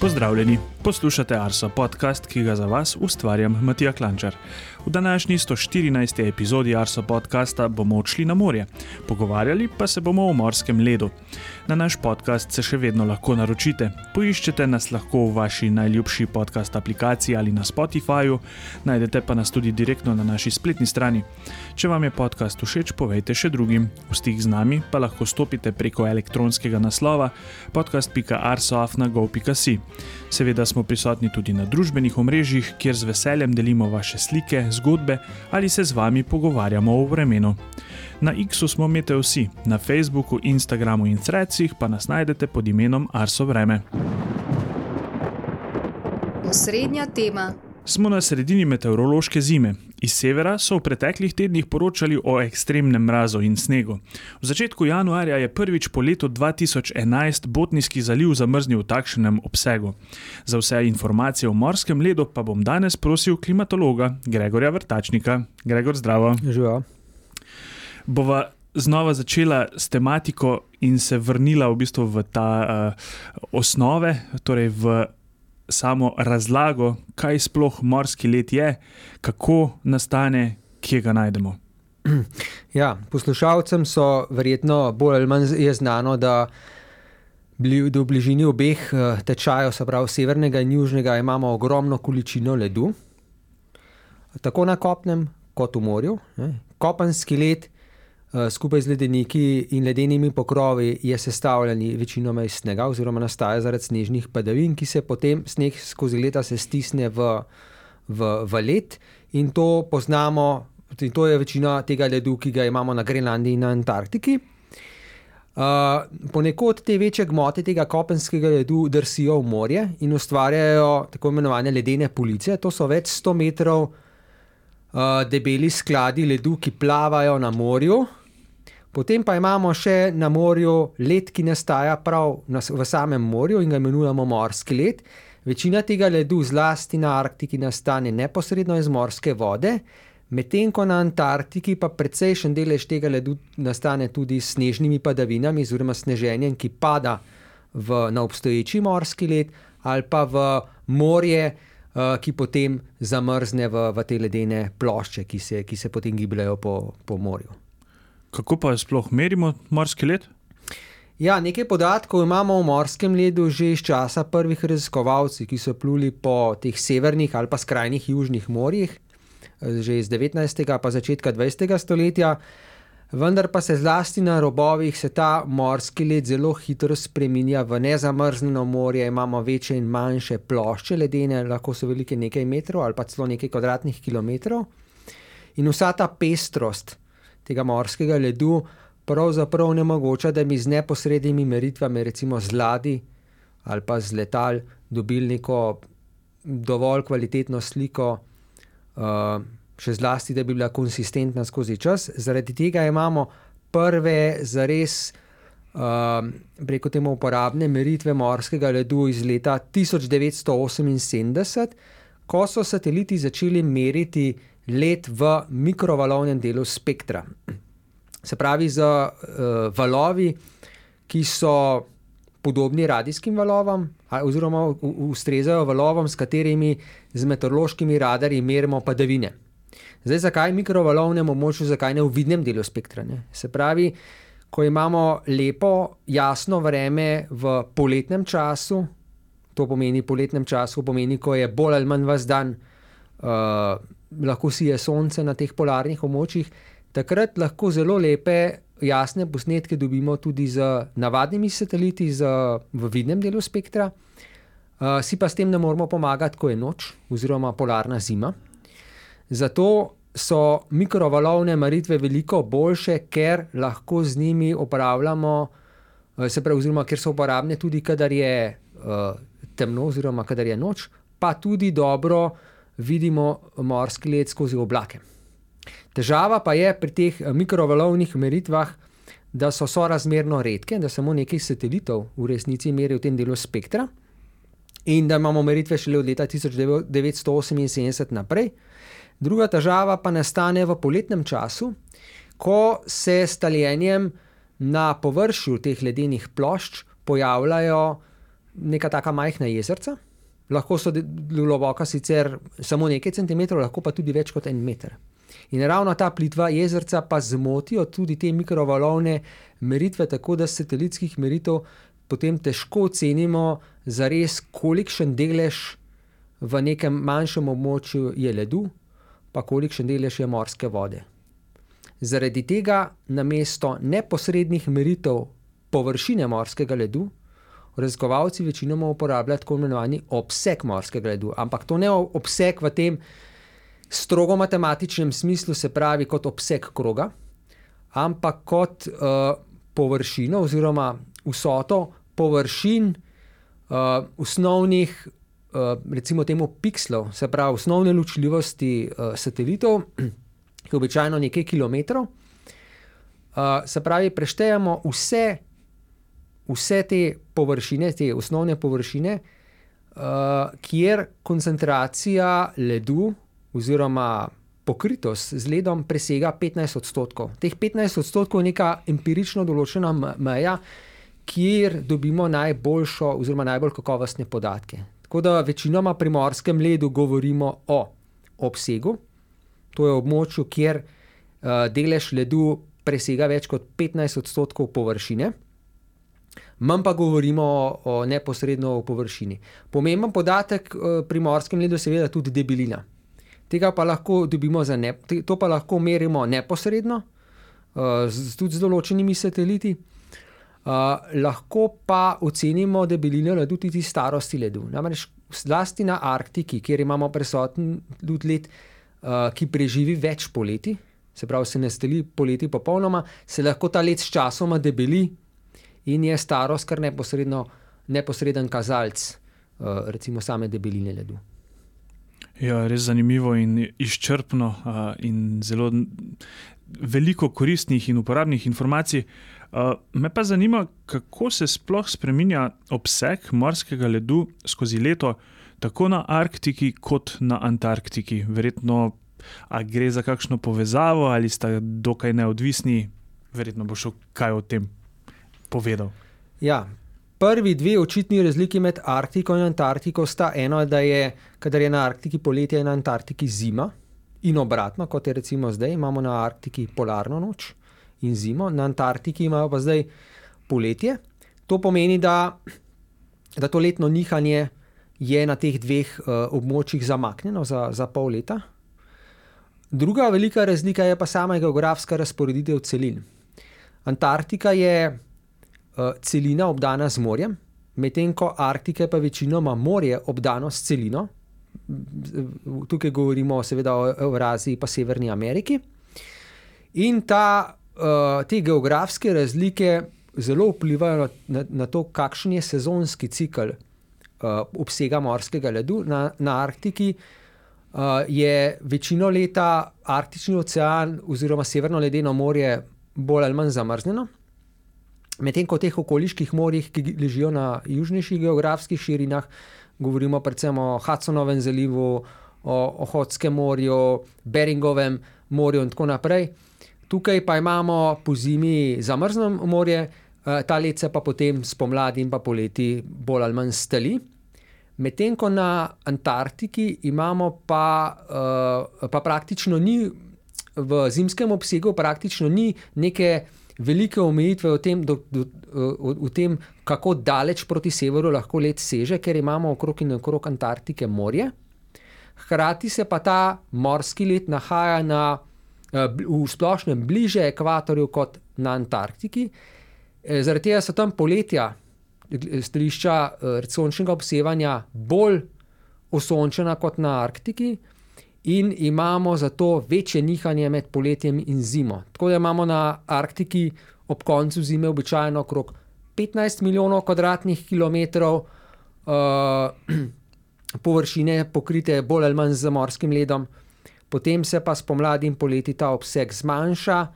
Pozdravljeni, poslušate Arso podcast, ki ga za vas ustvarjam Matija Klančar. V današnji 114. epizodi Arso podcasta bomo odšli na morje, pogovarjali pa se bomo o morskem ledu. Na naš podcast se še vedno lahko naročite. Poiščete nas lahko v vaši najljubši podcast aplikaciji ali na Spotifyju, najdete pa nas tudi direktno na naši spletni strani. Če vam je podcast všeč, povejte še drugim. V stik z nami pa lahko stopite preko elektronskega naslova podcast.arsoafna.gov.si. Seveda smo prisotni tudi na družbenih omrežjih, kjer z veseljem delimo vaše slike, zgodbe ali se z vami pogovarjamo o vremenu. Na X-u smo mete vsi, na Facebooku, Instagramu in Threadsih pa nas najdete pod imenom Arso Vreme. Osrednja tema. Smo na sredini meteorološke zime. Iz severa so v preteklih tednih poročali o ekstremnem mrazu in snegu. V začetku januarja je prvič po letu 2011 Botnijski zaliv zamrznil v takšnem obsegu. Za vse informacije o morskem ledu pa bom danes prosil klimatologa Gregorja Vrtačnika. Gregor, zdravo. Živijo. Bova znova začela s tematiko in se vrnila v bistvu v ta uh, osnove, torej v samo razlago, kaj sploh morski led je, kako nastane, kje ga najdemo. Ja, poslušalcem so verjetno bolj ali manj je znano, da v bližini obeh eh, tečajev, se pravi severnega in južnega, imamo ogromno količino ledu, tako na kopnem kot v morju. Kopenski led Eh, skupaj z ledeniki in ledenimi pokrovi je sestavljen večinoma iz snega, oziroma nastaja zaradi snežnih padavin, ki se potem sneg skozi leta stisne v, v, v led. In to poznamo, in to je večina tega ledu, ki ga imamo na Grenlandiji in na Antarktiki. Uh, ponekod te večje gmote tega kopenskega ledu drsijo v morje in ustvarjajo tako imenovane ledene police. To so več sto metrov uh, debeli skladi ledu, ki plavajo na morju, Potem pa imamo še na morju led, ki nastaja prav na, v samem morju in ga imenujemo morski led. Večina tega ledu, zlasti na Arktiki, nastane neposredno iz morske vode, medtem ko na Antarktiki pa precejšen delež tega ledu nastane tudi s snežnimi padavinami, oziroma sneženjem, ki pada v, na obstoječi morski led ali pa v morje, uh, ki potem zamrzne v, v te ledene plošče, ki se, ki se potem gibljajo po, po morju. Kako pa sploh merimo morski led? Ja, nekaj podatkov imamo o morskem ledu že iz časa prvih raziskovalcev, ki so pluli po teh severnih ali pa skrajnih južnih morjih, že iz 19. pa začetka 20. stoletja. Vendar pa se zlasti na robovih se ta morski led zelo hitro spremenja v nezamrznjeno morje. Imamo večje in manjše plošče ledene, lahko so velike nekaj metrov ali pa celo nekaj kvadratnih kilometrov. In vsa ta pestrost tega morskega ledu, pravzaprav ne mogoče, da bi z neposrednimi meritvami, recimo z ladji ali pa z letal, dobili neko dovolj kvalitetno sliko, uh, še zlasti, da bi bila konsistentna skozi čas. Zaradi tega imamo prve zares. Uh, preko temu uporabne meritve morskega ledu iz leta 1978, ko so sateliti začeli meriti let v mikrovalovnem delu spektra. Se pravi, z uh, valovi, ki so podobni radijskim valovom, oziroma ustrezajo valovom, s katerimi z meteorološkimi radarji merimo padavine. Zdaj, zakaj mikrovalovnem območju, zakaj ne v vidnem delu spektra? Ne? Se pravi, ko imamo lepo, jasno vreme v poletnem času, to pomeni poletnem času, pomeni, ko je bolj ali manj vas dan. Uh, lahko si je sonce na teh polarnih območjih, takrat lahko zelo lepe, jasne posnetke dobimo tudi z navadnimi sateliti z, v vidnem delu spektra. Uh, si pa s tem ne moremo pomagati, ko je noč oziroma polarna zima. Zato so mikrovalovne maritve veliko boljše, ker lahko z njimi uporabljamo, uh, se pravi, oziroma ker so uporabne tudi, kadar je uh, temno oziroma kadar je noč, pa tudi dobro uh, vidimo morski led skozi oblake. Težava pa je pri teh eh, mikrovalovnih meritvah, da so sorazmerno redke, da samo nekaj satelitov v resnici meri v tem delu spektra in da imamo meritve šele od leta 1978 naprej. Druga težava pa nastane v poletnem času, ko se s taljenjem na površju teh ledenih plošč pojavljajo neka taka majhna jezerca, lahko so globoka sicer samo nekaj centimetrov, lahko pa tudi več kot en meter. In ravno ta plitva jezerca pa zmotijo tudi te mikrovalovne meritve, tako da satelitskih meritev potem težko ocenimo, zares kolikšen delež v nekem manjšem območju je ledu, pa kolikšen delež je morske vode. Zaradi tega namesto neposrednih meritev površine morskega ledu raziskovalci večinoma uporabljajo tako imenovani obseg morskega ledu. Ampak to ne obseg v tem strogo matematičnem smislu, se pravi kot obseg kroga, ampak kot uh, površino oziroma vsoto površin uh, osnovnih, uh, recimo temu pikslov, se pravi osnovne ločljivosti uh, satelitov, ki je običajno nekaj kilometrov. Uh, se pravi, preštejemo vse vse te površine, te osnovne površine, uh, kjer koncentracija ledu oziroma pokritost z ledom presega 15 odstotkov. Teh 15 odstotkov je neka empirično določena meja, kjer dobimo najboljšo oziroma najbolj kakovostne podatke. Tako da večinoma pri morskem ledu govorimo o obsegu, to je območju, kjer uh, delež ledu presega več kot 15 odstotkov površine manj pa govorimo o neposredno o površini. Pomemben podatek eh, pri morskem ledu je seveda tudi debelina. Tega pa lahko dobimo za ne, to pa lahko merimo neposredno, eh, tudi z določenimi sateliti. Uh, lahko pa ocenimo debelino ledu tudi starosti ledu. Namreč, zlasti na Arktiki, kjer imamo prisoten tudi led, uh, ki preživi več poleti, se pravi, se ne steli poleti popolnoma, se lahko ta led sčasoma debeli, in je starost kar neposreden kazalec, uh, recimo same debeline ledu. Ja, res zanimivo in izčrpno, uh, in zelo veliko koristnih in uporabnih informacij. Uh, me pa zanima, kako se sploh spremenja obseg morskega ledu skozi leto, tako na Arktiki kot na Antarktiki. Verjetno gre za kakšno povezavo ali sta dokaj neodvisni, verjetno bo šel kaj o tem povedal. Ja, prvi dve očitni razliki med Arktiko in Antarktiko sta eno, da je, kadar je na Arktiki poletje, na Antarktiki zima, in obratno, kot je recimo zdaj, imamo na Arktiki polarno noč in zimo, na Antarktiki imamo pa zdaj poletje. To pomeni, da, da to letno nihanje je na teh dveh uh, območjih zamaknjeno za, za pol leta. Druga velika razlika je pa sama geografska razporeditev celin. Antarktika je celina obdana z morjem, medtem ko Arktika je pa večinoma morje obdano s celino. Tukaj govorimo seveda o Evraziji in Severni Ameriki. In ta, uh, te geografske razlike zelo vplivajo na, na to, kakšen je sezonski cikl uh, obsega morskega ledu. Na, na Arktiki je večino leta Arktični ocean oziroma Severno ledeno morje bolj ali manj zamrznjeno. Medtem ko v teh okoliških morjih, ki ležijo na južnejših geografskih širinah, govorimo predvsem o Hudsonovem zalivu, o Ohotskem morju, Beringovem morju in tako naprej. Tukaj pa imamo po zimi zamrzno morje, eh, ta let se pa potem spomladi in pa poleti bolj ali manj steli. Medtem ko na Antarktiki imamo pa, eh, pa praktično ni v zimskem obsegu, praktično ni neke velike omejitve v tem, do, do, v tem, kako daleč proti severu lahko let seže, ker imamo okrog in okrog Antarktike morje. Hkrati se pa ta morski let nahaja na, eh, v splošnem bliže ekvatorju kot na Antarktiki. Eh, zaradi tega so tam poletja, stališča eh, sončnega obsevanja, bolj osončena kot na Arktiki in imamo zato večje nihanje med poletjem in zimo. Tako da imamo na Arktiki ob koncu zime običajno okrog 15 milijonov kvadratnih kilometrov uh, površine, pokrite bolj ali manj z morskim ledom, potem se pa spomladi in poleti ta obseg zmanjša.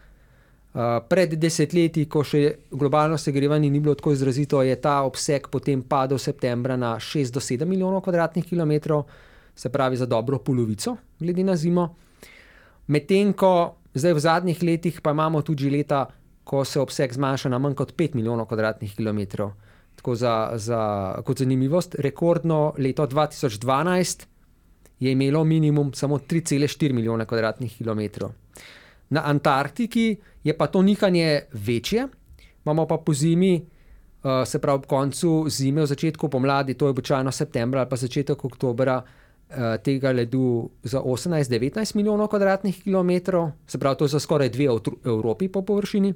Uh, pred desetletji, ko še globalno segrevanje ni bilo tako izrazito, je ta obseg potem padel septembra na 6 do 7 milijonov kvadratnih kilometrov se pravi za dobro polovico, glede na zimo. Medtem ko zdaj v zadnjih letih pa imamo tudi leta, ko se obseg zmanjša na manj kot 5 milijonov kvadratnih kilometrov. tako za, za, kot zanimivost, rekordno leto 2012 je imelo minimum samo 3,4 milijona kvadratnih kilometrov. Na Antarktiki je pa to nihanje večje, imamo pa po zimi, uh, se pravi ob koncu zime, v začetku pomladi, to je običajno septembra ali pa začetek oktobra, tega ledu za 18-19 milijonov kvadratnih kilometrov, se pravi, to je za skoraj dve Evropi po površini.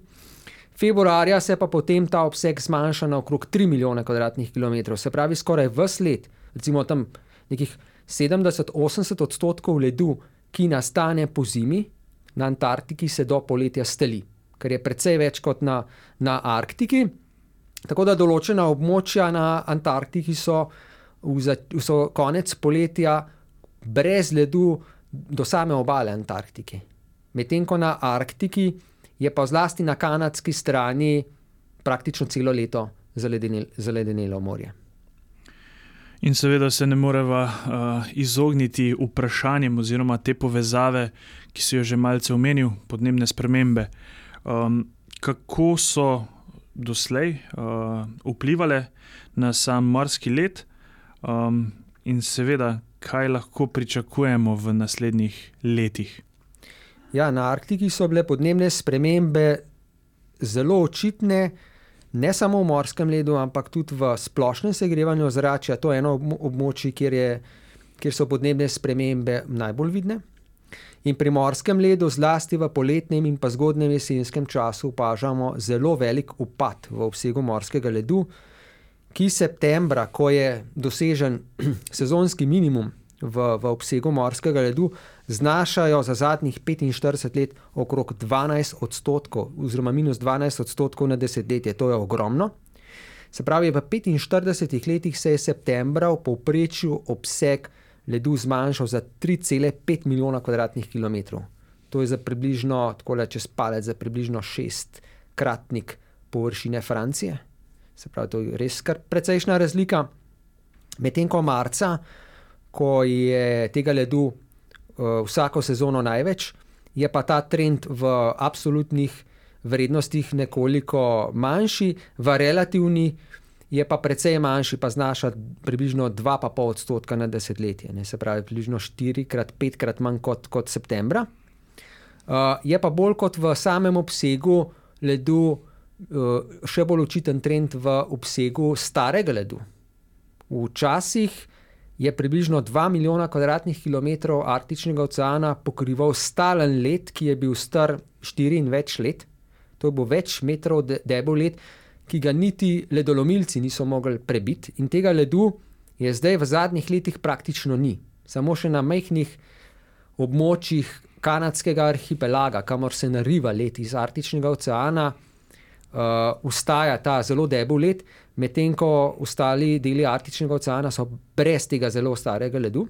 Februarja se pa potem ta obseg zmanjša na okrog 3 milijone kvadratnih kilometrov, se pravi, skoraj vse let, recimo tam nekih 70-80 odstotkov ledu, ki nastane po zimi, na Antarktiki se do poletja steli, kar je precej več kot na, na Arktiki. Tako da določena območja na Antarktiki so, v, so konec poletja brez ledu do same obale Antarktike. Medtem ko na Arktiki je pa zlasti na kanadski strani praktično celo leto zaledenelo morje. In seveda se ne moreva uh, izogniti vprašanjem oziroma te povezave, ki si jo že malce omenil, podnebne spremembe. Um, kako so doslej uh, vplivali na sam morski let, um, in seveda, kaj lahko pričakujemo v naslednjih letih? Ja, na Arktiki so bile podnebne spremembe zelo očitne, ne samo v morskem ledu, ampak tudi v splošnem segrevanju zrača. To je eno območje, kjer, je, kjer so podnebne spremembe najbolj vidne. In pri morskem ledu, zlasti v poletnem in pa zgodnem jesenskem času, opažamo zelo velik upad v obsegu morskega ledu, ki septembra, ko je dosežen sezonski minimum v, v obsegu morskega ledu, znašajo za zadnjih 45 let okrog 12 odstotkov, oziroma minus 12 odstotkov na desetletje. To je ogromno. Se pravi, v 45 letih se je septembra v povprečju obseg ledu zmanjšal za 3,5 milijona kvadratnih kilometrov. To je za približno, tako da čez palec, za približno šestkratnik površine Francije. Se pravi, to je res kar precejšna razlika. Medtem ko marca, ko je tega ledu uh, vsako sezono največ, je pa ta trend v absolutnih vrednostih nekoliko manjši, v relativni je pa precej manjši, pa znaša približno 2,5 odstotka na desetletje, ne, se pravi, približno 4krat, 5krat manj kot, kot septembra. Uh, je pa bolj kot v samem obsegu ledu, še bolj očiten trend v obsegu starega ledu. Včasih je približno 2 milijona kvadratnih kilometrov Arktičnega oceana pokrival stalen led, ki je bil star 4 in več let. To je bil več metrov debel led, ki ga niti ledolomilci niso mogli prebiti, in tega ledu je zdaj v zadnjih letih praktično ni. Samo še na majhnih območjih kanadskega arhipelaga, kamor se nariva led iz Arktičnega oceana, uh, ustaja ta zelo debel led, medtem ko ostali deli Arktičnega oceana so brez tega zelo starega ledu.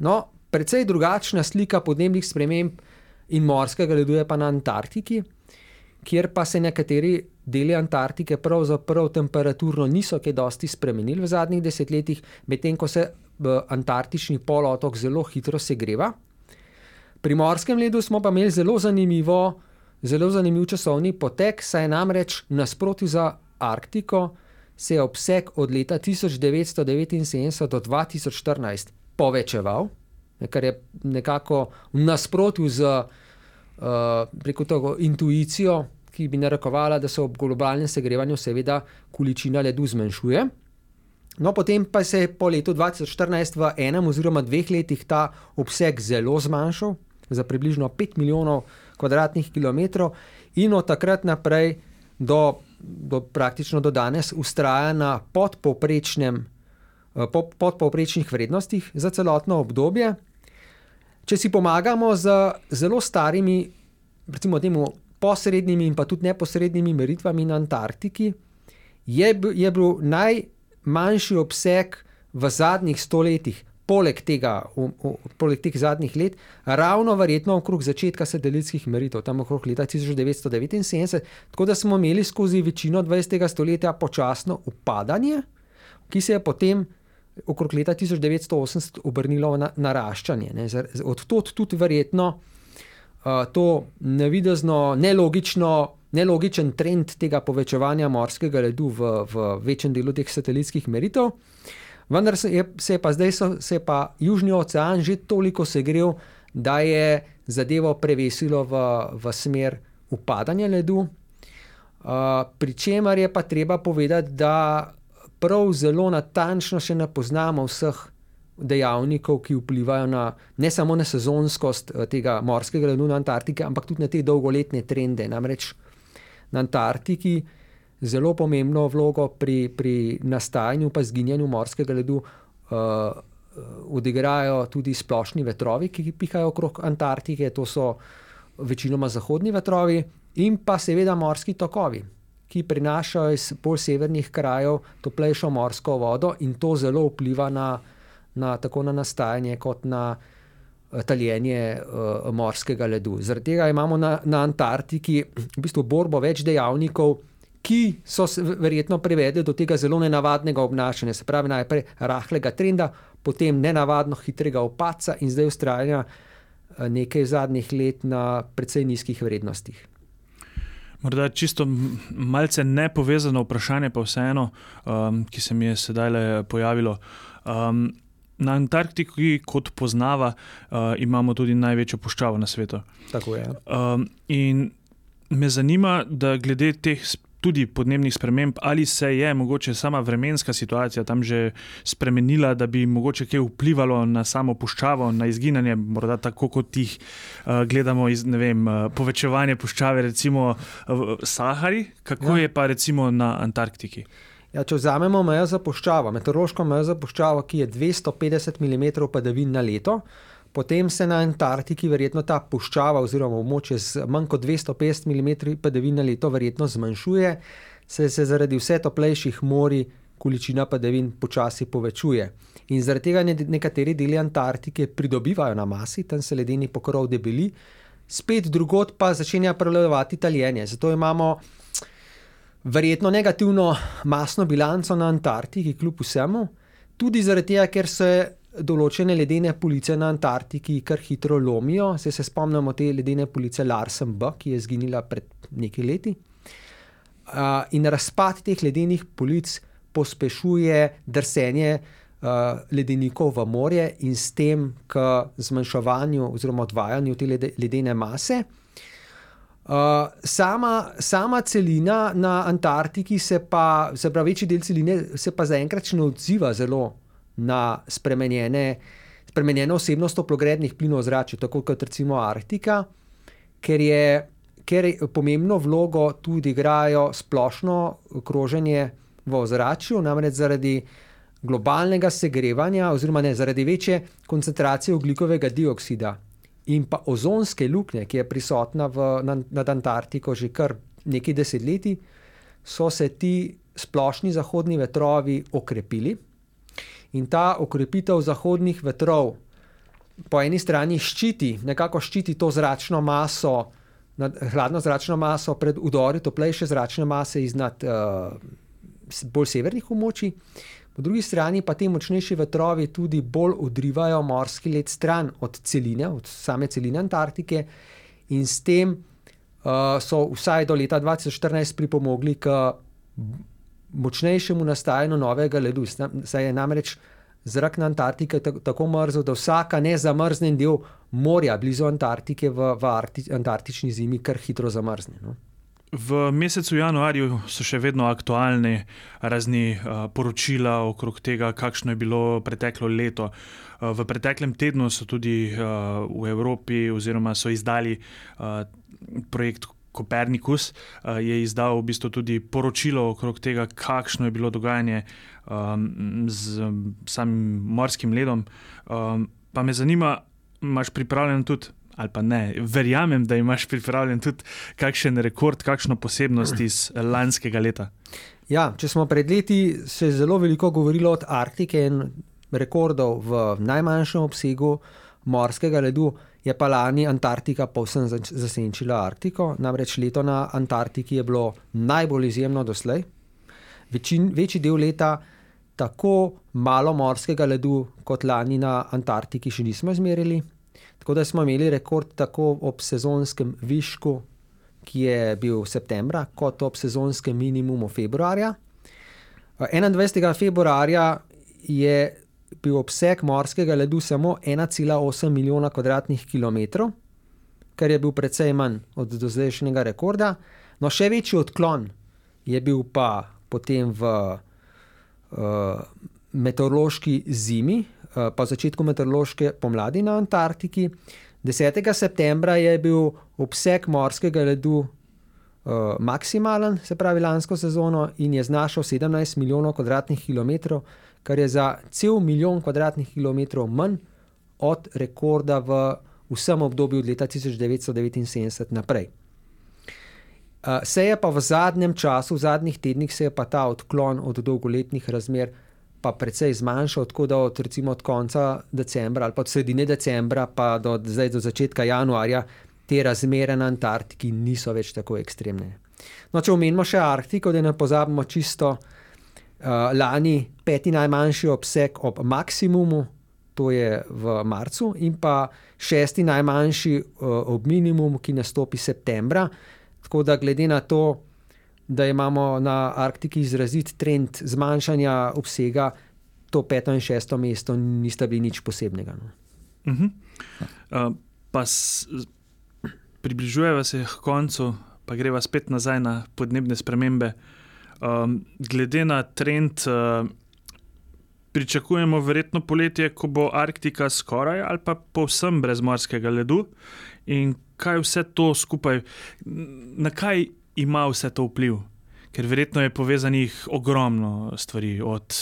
No, precej drugačna slika podnebnih sprememb in morskega ledu je pa na Antarktiki, kjer pa se nekateri deli Antarktike pravzaprav temperaturno niso kaj dosti spremenili v zadnjih desetletjih, medtem ko se Antarktični polotok zelo hitro segreva. Pri morskem ledu smo pa imeli zelo zanimivo. Zelo zanimiv časovni potek, saj je namreč nasprotju za Arktiko se je obseg od leta 1979 do 2014 povečeval, kar je nekako v nasprotju z uh, to intuicijo, ki bi narekovala, da se ob globalnem segrevanju seveda količina ledu zmanjšuje. No, potem pa se je po letu 2014 v enem oziroma dveh letih ta obseg zelo zmanjšal za približno 5 milijonov kvadratnih kilometrov in od takrat naprej do do, praktično do danes ustraja na eh, podpovprečnih vrednostih za celotno obdobje. Če si pomagamo z zelo starimi, recimo temu posrednimi in pa tudi neposrednimi meritvami na Antarktiki, je, je bil najmanjši obseg v zadnjih stoletjih poleg tega, v, v, poleg teh zadnjih let, ravno verjetno okrog začetka satelitskih meritev, tam okrog leta 1979, tako da smo imeli skozi večino 20. stoletja počasno upadanje, ki se je potem okrog leta 1980 obrnilo v na, naraščanje. Od tod tudi verjetno uh, to nelogično nelogičen trend tega povečevanja morskega ledu v, v večjem delu teh satelitskih meritev. Vendar se je, se je pa zdaj so, se je pa Južni ocean že toliko segrel, da je zadevo prevesilo v, v smer upadanja ledu. Uh, Pričemer je pa treba povedati, da prav zelo natančno še ne poznamo vseh dejavnikov, ki vplivajo na ne samo na sezonskost tega morskega ledu na Antarktiki, ampak tudi na te dolgoletne trende. Namreč na Antarktiki zelo pomembno vlogo pri, pri nastajanju in zginjanju morskega ledu uh, odigrajo tudi splošni vetrovi, ki pihajo okrog Antarktike, to so večinoma zahodni vetrovi, in pa seveda morski tokovi, ki prinašajo iz bolj severnih krajev toplejšo morsko vodo, in to zelo vpliva na, na tako na nastajanje, kot na taljenje uh, morskega ledu. Zaradi tega imamo na, na Antarktiki v bistvu borbo več dejavnikov. Ki so verjetno privedli do tega zelo nenavadnega obnašanja, se pravi, najprej rahlega trenda, potem nenavadno hitrega opaca in zdaj ustrajanja nekaj zadnjih let na precej nizkih vrednostih. Morda čisto malce nepovezano vprašanje, pa vseeno, um, ki se mi je sedaj pojavilo. Um, na Antarktiki, kot poznava, uh, imamo tudi največjo puščavo na svetu. Tako je. Um, in me zanima, da glede teh tudi podnebnih sprememb, ali se je mogoče sama vremenska situacija tam že spremenila, da bi mogoče kaj vplivalo na samo puščavo, na izginjanje, morda tako kot jih uh, gledamo iz vem, uh, povečevanja puščave, recimo v Sahari, kako ja. je pa recimo na Antarktiki. Ja, če vzamemo mejo za puščavo, meteorološko mejo za puščavo, ki je 250 mm padavin na leto, potem se na Antarktiki verjetno ta puščava oziroma območje z manj kot 250 mm padavin na leto verjetno zmanjšuje, saj se zaradi vse toplejših morij količina padavin počasi povečuje. In zaradi tega nekateri deli Antarktike pridobivajo na masi, tam se ledeni pokrov debeli, spet drugot pa začenja prelevati taljenje. Zato imamo verjetno negativno masno bilanco na Antarktiki, kljub vsemu, tudi zaradi tega, ker se določene ledene police na Antarktiki kar hitro lomijo. Se, se spomnimo te ledene police Larsen B, ki je zginila pred nekaj leti. Uh, in razpad teh ledenih polic pospešuje drsenje uh, ledenikov v morje in s tem k zmanjševanju oziroma odvajanju te lede, ledene mase. Uh, sama, sama celina na Antarktiki se pa, se pravi, večji del celine se pa zaenkrat še ne odziva zelo na spremenjene, spremenjeno osebnost toplogrednih plinov v zraku, tako kot recimo Arktika, ker je. Ker pomembno vlogo tudi igrajo splošno kroženje v ozračju, namreč zaradi globalnega segrevanja, oziroma ne, zaradi večje koncentracije oglikovega dioksida in pa ozonske luknje, ki je prisotna v, nad, nad Antarktiko že kar nekaj desetletij, so se ti splošni zahodni vetrovi okrepili. In ta okrepitev zahodnih vetrov. Po eni strani ščiti, nekako ščiti to zračno maso, hladno zračno maso pred udori toplejše zračne mase iznad uh, bolj severnih območij, po drugi strani pa ti močnejši vetrovi tudi bolj odrivajo morski led stran od celine, od same celine Antarktike, in s tem uh, so vsaj do leta 2014 pripomogli k močnejšemu nastajanju novega ledu. Saj je namreč zrak na Antarktiki tako mrzel, da vsaka nezamrznjen del morja blizu Antarktike v, v Arkti, antarktični zimi kar hitro zamrzne. No? V mesecu januarju so še vedno aktualni razni uh, poročila okrog tega, kakšno je bilo preteklo leto. Uh, v preteklem tednu so tudi uh, v Evropi, oziroma so izdali uh, projekt Kopernikus uh, je izdal v bistvu tudi poročilo okrog tega, kakšno je bilo dogajanje um, z samim morskim ledom. Um, pa me zanima, imaš pripravljen tudi, ali pa ne, verjamem, da imaš pripravljen tudi kakšen rekord, kakšno posebnost iz lanskega leta. Ja, če smo pred leti se zelo veliko govorili od Arktike in rekordov v najmanjšem obsegu morskega ledu je pa lani Antarktika povsem zasenčila Arktiko, namreč leto na Antarktiki je bilo najbolj izjemno doslej. Večin, večji del leta tako malo morskega ledu kot lani na Antarktiki še nismo izmerili. Tako da smo imeli rekord tako ob sezonskem višku ki je bil septembra, kot ob sezonskem minimumu februarja. 21. februarja je bil obseg morskega ledu samo 1,8 milijona kvadratnih kilometrov, kar je bil precej manj od dozdajšnjega rekorda. No, še večji odklon je bil pa potem v uh, meteorološki zimi, uh, pa začetku meteorološke pomladi na Antarktiki. 10. septembra je bil obseg morskega ledu uh, maksimalen, se pravi lansko sezono, in je znašal 17 milijonov kvadratnih kilometrov, kar je za cel milijon kvadratnih kilometrov manj od rekorda v vsem obdobju od leta 1979 naprej. Uh, se je pa v zadnjem času, v zadnjih tednih, se je pa ta odklon od dolgoletnih razmer pa precej zmanjšal, tako da od, recimo, od konca decembra ali pa od sredine decembra pa do, zdaj, do začetka januarja te razmere na Antarktiki niso več tako ekstremne. No, če omenimo še Arktiko, da ne pozabimo čisto, uh, lani peti najmanjši obseg ob maksimumu, to je v marcu, in pa šesti najmanjši uh, ob minimumu, ki nastopi septembra. Tako da, glede na to, da imamo na Arktiki izrazit trend zmanjšanja obsega, to peto in šesto mesto nista bili nič posebnega. No. Uh -huh. uh, pa približujeva se k koncu, pa greva spet nazaj na podnebne spremembe. Um, glede na trend, uh, pričakujemo verjetno poletje, ko bo Arktika skoraj ali pa povsem brez morskega ledu. In kaj vse to skupaj, na kaj ima vse to vpliv? Ker verjetno je povezanih ogromno stvari, od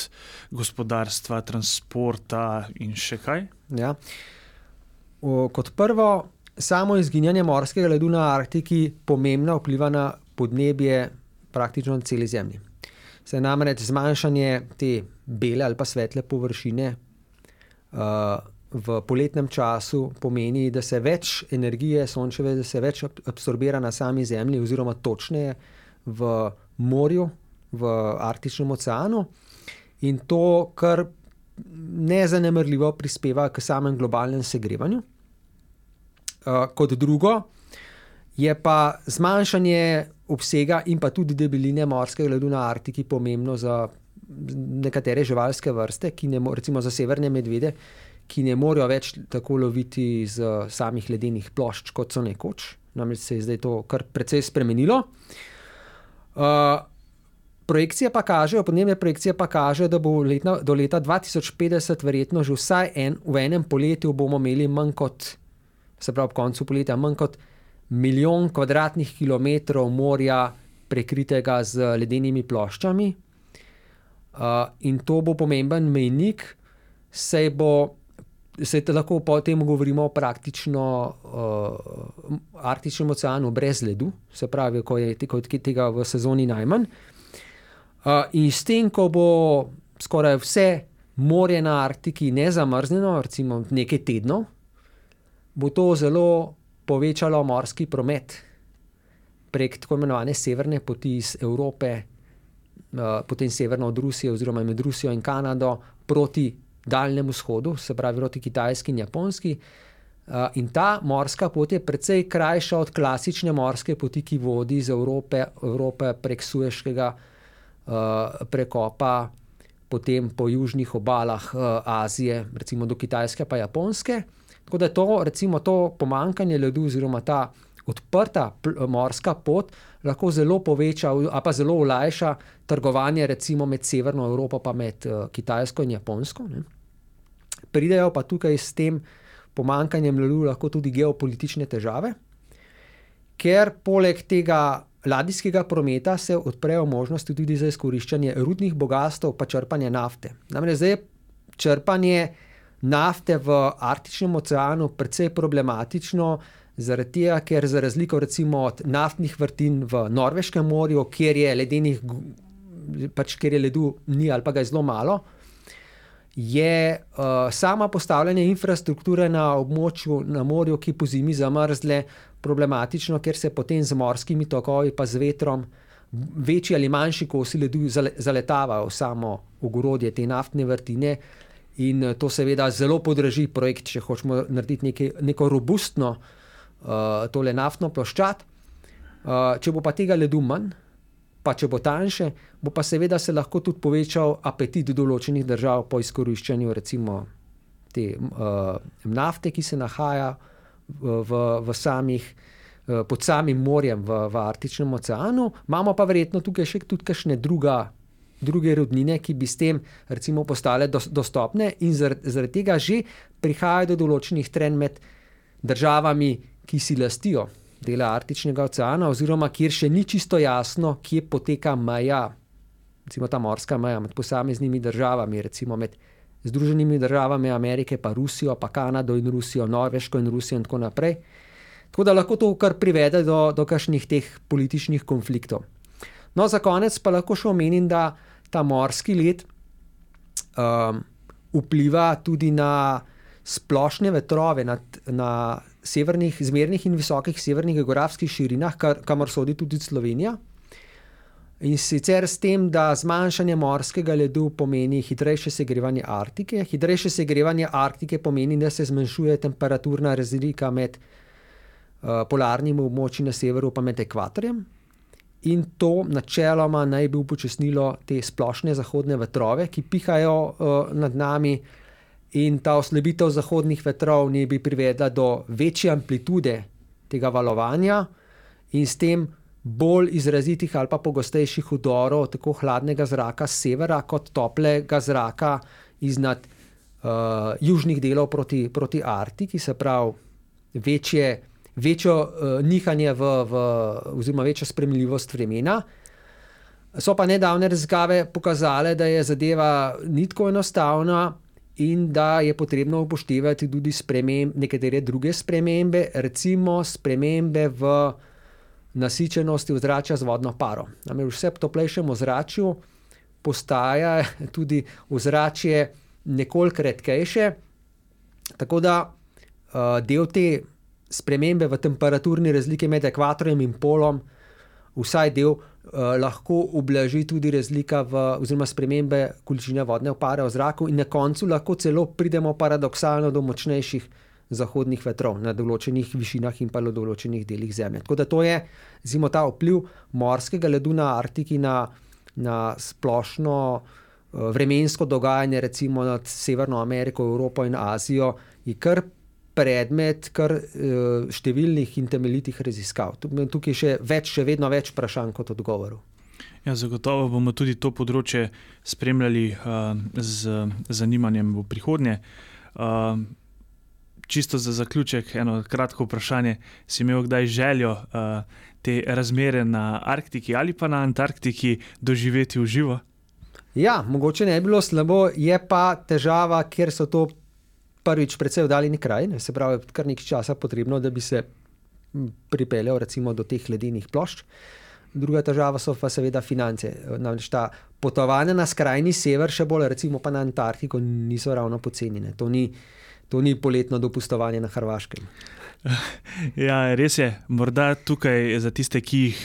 gospodarstva, transporta in še kaj. Ja. O, kot prvo, samo izginjanje morskega ledu na Arktiki pomembno vpliva na podnebje praktično na celi Zemlji. Se namreč zmanjšanje te bele ali pa svetle površine uh, v poletnem času pomeni, da se več energije sončeve, da se več absorbira na sami Zemlji, oziroma točneje v morju, v Arktičnem oceanu, in to kar nezanemrljivo prispeva k samem globalnem segrevanju. Eh, kot drugo, je pa zmanjšanje obsega in pa tudi debeline morskega ledu na Arktiki pomembno za nekatere živalske vrste, ki ne recimo za severne medvede, ki ne morejo več tako loviti iz samih ledenih plošč, kot so nekoč. Namreč se je zdaj to kar precej spremenilo. Uh, projekcije pa kažejo, podnebne projekcije pa kažejo, da bo letna, do leta 2050 verjetno že vsaj en, v enem poletju bomo imeli manj kot se pravi, ob koncu poletja, manj kot milijon kvadratnih kilometrov morja, prekritega z ledenimi ploščami. Uh, in to bo pomemben mejnik, se bo. Se lahko potem govorimo o praktično uh, Arktičnem oceanu brez ledu, se pravi, ko je, ko je tega v sezoni najmanj. Uh, in s tem, ko bo skoraj vse morje na Arktiki nezamrznjeno, recimo nekaj tednov, bo to zelo povečalo morski promet prek tako imenovane severne poti iz Evrope, eh, potem severno od Rusije, oziroma med Rusijo in Kanado proti Daljnemu vzhodu, se pravi proti Kitajski in Japonski. Eh, in ta morska pot je precej krajša od klasične morske poti, ki vodi iz Evrope, Evrope prek Sueškega eh, prekopa, potem po južnih obalah Azije, recimo do Kitajske pa Japonske. Tako da je to, recimo, to pomankanje ledu, oziroma ta odprta morska pot, lahko zelo poveča, ali pa zelo olajša trgovanje, recimo med Severno Evropo in med uh, Kitajsko in Japonsko. Ne. Pridejo pa tukaj s tem pomankanjem ledu lahko tudi geopolitične težave, ker poleg tega ladijskega prometa se odprejo možnosti tudi za izkoriščanje rudnih bogatstv, pa črpanje nafte. Namreč zdaj črpanje nafte v Arktičnem oceanu precej problematično, zaradi tega, ker za razliko od naftnih vrtin v Norveškem morju, kjer je ledenih, pač kjer je ledu ni ali pa ga je zelo malo. Je uh, sama postavljanje infrastrukture na območju na morju, ki po zimi zamrzle, problematično, ker se potem z morskimi tokovi, pa z vetrom, večji ali manjši kosi ledu zaletavajo v samo ogorodje te naftne vrtine, uh, In eh, to seveda zelo podraži projekt, če hočemo narediti nekaj, neko robustno, uh, tole naftno ploščad. Uh, če bo pa tega ledu manj, pa če bo tanjše, bo pa seveda se lahko tudi povečal apetit določenih držav po izkoriščanju recimo te uh, nafte, ki se nahaja v, v, samih, uh, pod samim morjem v, v Arktičnem oceanu. Imamo pa verjetno tukaj še tudi kakšne druga. Druge rodnine, ki bi s tem recimo, postale dostopne, in zaradi, zaradi tega že prihaja do določenih trenj med državami, ki si lastijo dela Arktičnega oceana, oziroma kjer še ni čisto jasno, kje poteka meja, recimo ta morska meja med posameznimi državami, recimo med Združenimi državami Amerike, pa Rusijo, pa Kanado in Rusijo, Norveško in Rusijo in tako naprej. Tako da lahko to kar privede do, do kakšnih teh političnih konfliktov. No, za konec pa lahko še omenim, da ta morski led um, vpliva tudi na splošne vetrove, na, na severnih, zmernih in visokih severnih geografskih širinah, kar, kamor sodi tudi Slovenija. In sicer s tem, da zmanjšanje morskega ledu pomeni hitrejše segrevanje Arktike. Hitrejše segrevanje Arktike pomeni, da se zmanjšuje temperaturna razlika med uh, polarnimi območji na severu in med ekvatorjem. In to načeloma naj bi upočasnilo te splošne zahodne vetrove, ki pihajo uh, nad nami, in ta oslabitev zahodnih vetrov ne bi privedla do večje amplitude tega valovanja in s tem bolj izrazitih ali pa pogostejših udorov tako hladnega zraka z severa kot toplega zraka iznad uh, južnih delov proti, proti Arktiki, se pravi večje, večjo uh, nihanje v, v, oziroma večjo spremljivost vremena. So pa nedavne raziskave pokazale, da je zadeva ni tako enostavna, in da je potrebno upoštevati tudi nekatere druge spremembe, recimo spremembe v nasičenosti ozračja z vodno paro. Namreč vse v toplejšem ozračju postaja tudi ozračje nekoliko redkejše, tako da uh, del te spremembe v temperaturni razliki med ekvatorjem in polom, vsaj del Eh, lahko ublaži tudi razlika v, oziroma spremembe količine vodne opare v zraku, in na koncu lahko celo pridemo paradoksalno do močnejših zahodnih vetrov na določenih višinah in pa na določenih delih Zemlje. Tako da to je zimo, ta vpliv morskega ledu na Arktiki na, na splošno uh, vremensko dogajanje, recimo nad Severno Ameriko, Evropo in Azijo, je kar predmet kar uh, številnih in temeljitih raziskav. Tukaj je še, več, še vedno več vprašanj kot odgovorov. Ja, zagotovo bomo tudi to področje spremljali uh, z zanimanjem v prihodnje. Uh, čisto za zaključek, eno kratko vprašanje. Si imel kdaj željo uh, te razmere na Arktiki ali pa na Antarktiki doživeti v živo? Ja, mogoče ne bi bilo slabo, je pa težava, ker so to prvič precej oddaljeni kraj, ne, se pravi, kar nekaj časa potrebno, da bi se pripeljal recimo do teh ledenih plošč. Druga težava so pa seveda finance. Namreč ta potovanja na skrajni sever, še bolj recimo pa na Antarktiko, niso ravno poceni. To ni, to ni poletno dopustovanje na Hrvaškem. Ja, res je. Morda tukaj za tiste, ki jih,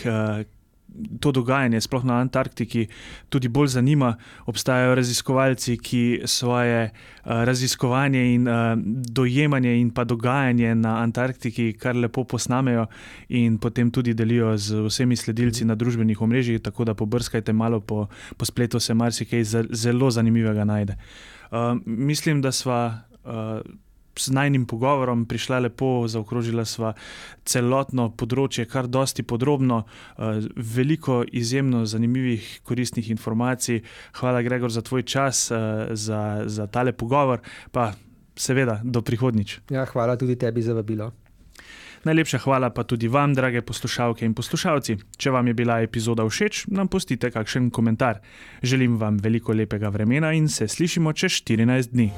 to dogajanje, sploh na Antarktiki, tudi bolj zanima. Obstajajo raziskovalci, ki svoje uh, raziskovanje in uh, dojemanje in pa dogajanje na Antarktiki kar lepo posnamejo in potem tudi delijo z vsemi sledilci na družbenih omrežjih. Tako da pobrskajte malo po, po spletu, se marsikaj zelo zanimivega najde. Uh, mislim, da sva. Uh, z najnim pogovorom prišla lepo, zaokrožila sva celotno področje, kar dosti podrobno, eh, veliko izjemno zanimivih, koristnih informacij. Hvala, Gregor, za tvoj čas, eh, za, za tale pogovor, pa seveda do prihodnič. Ja, hvala tudi tebi za vabilo. Najlepša hvala pa tudi vam, drage poslušalke in poslušalci. Če vam je bila epizoda všeč, nam pustite kakšen komentar. Želim vam veliko lepega vremena in se slišimo čez 14 dni.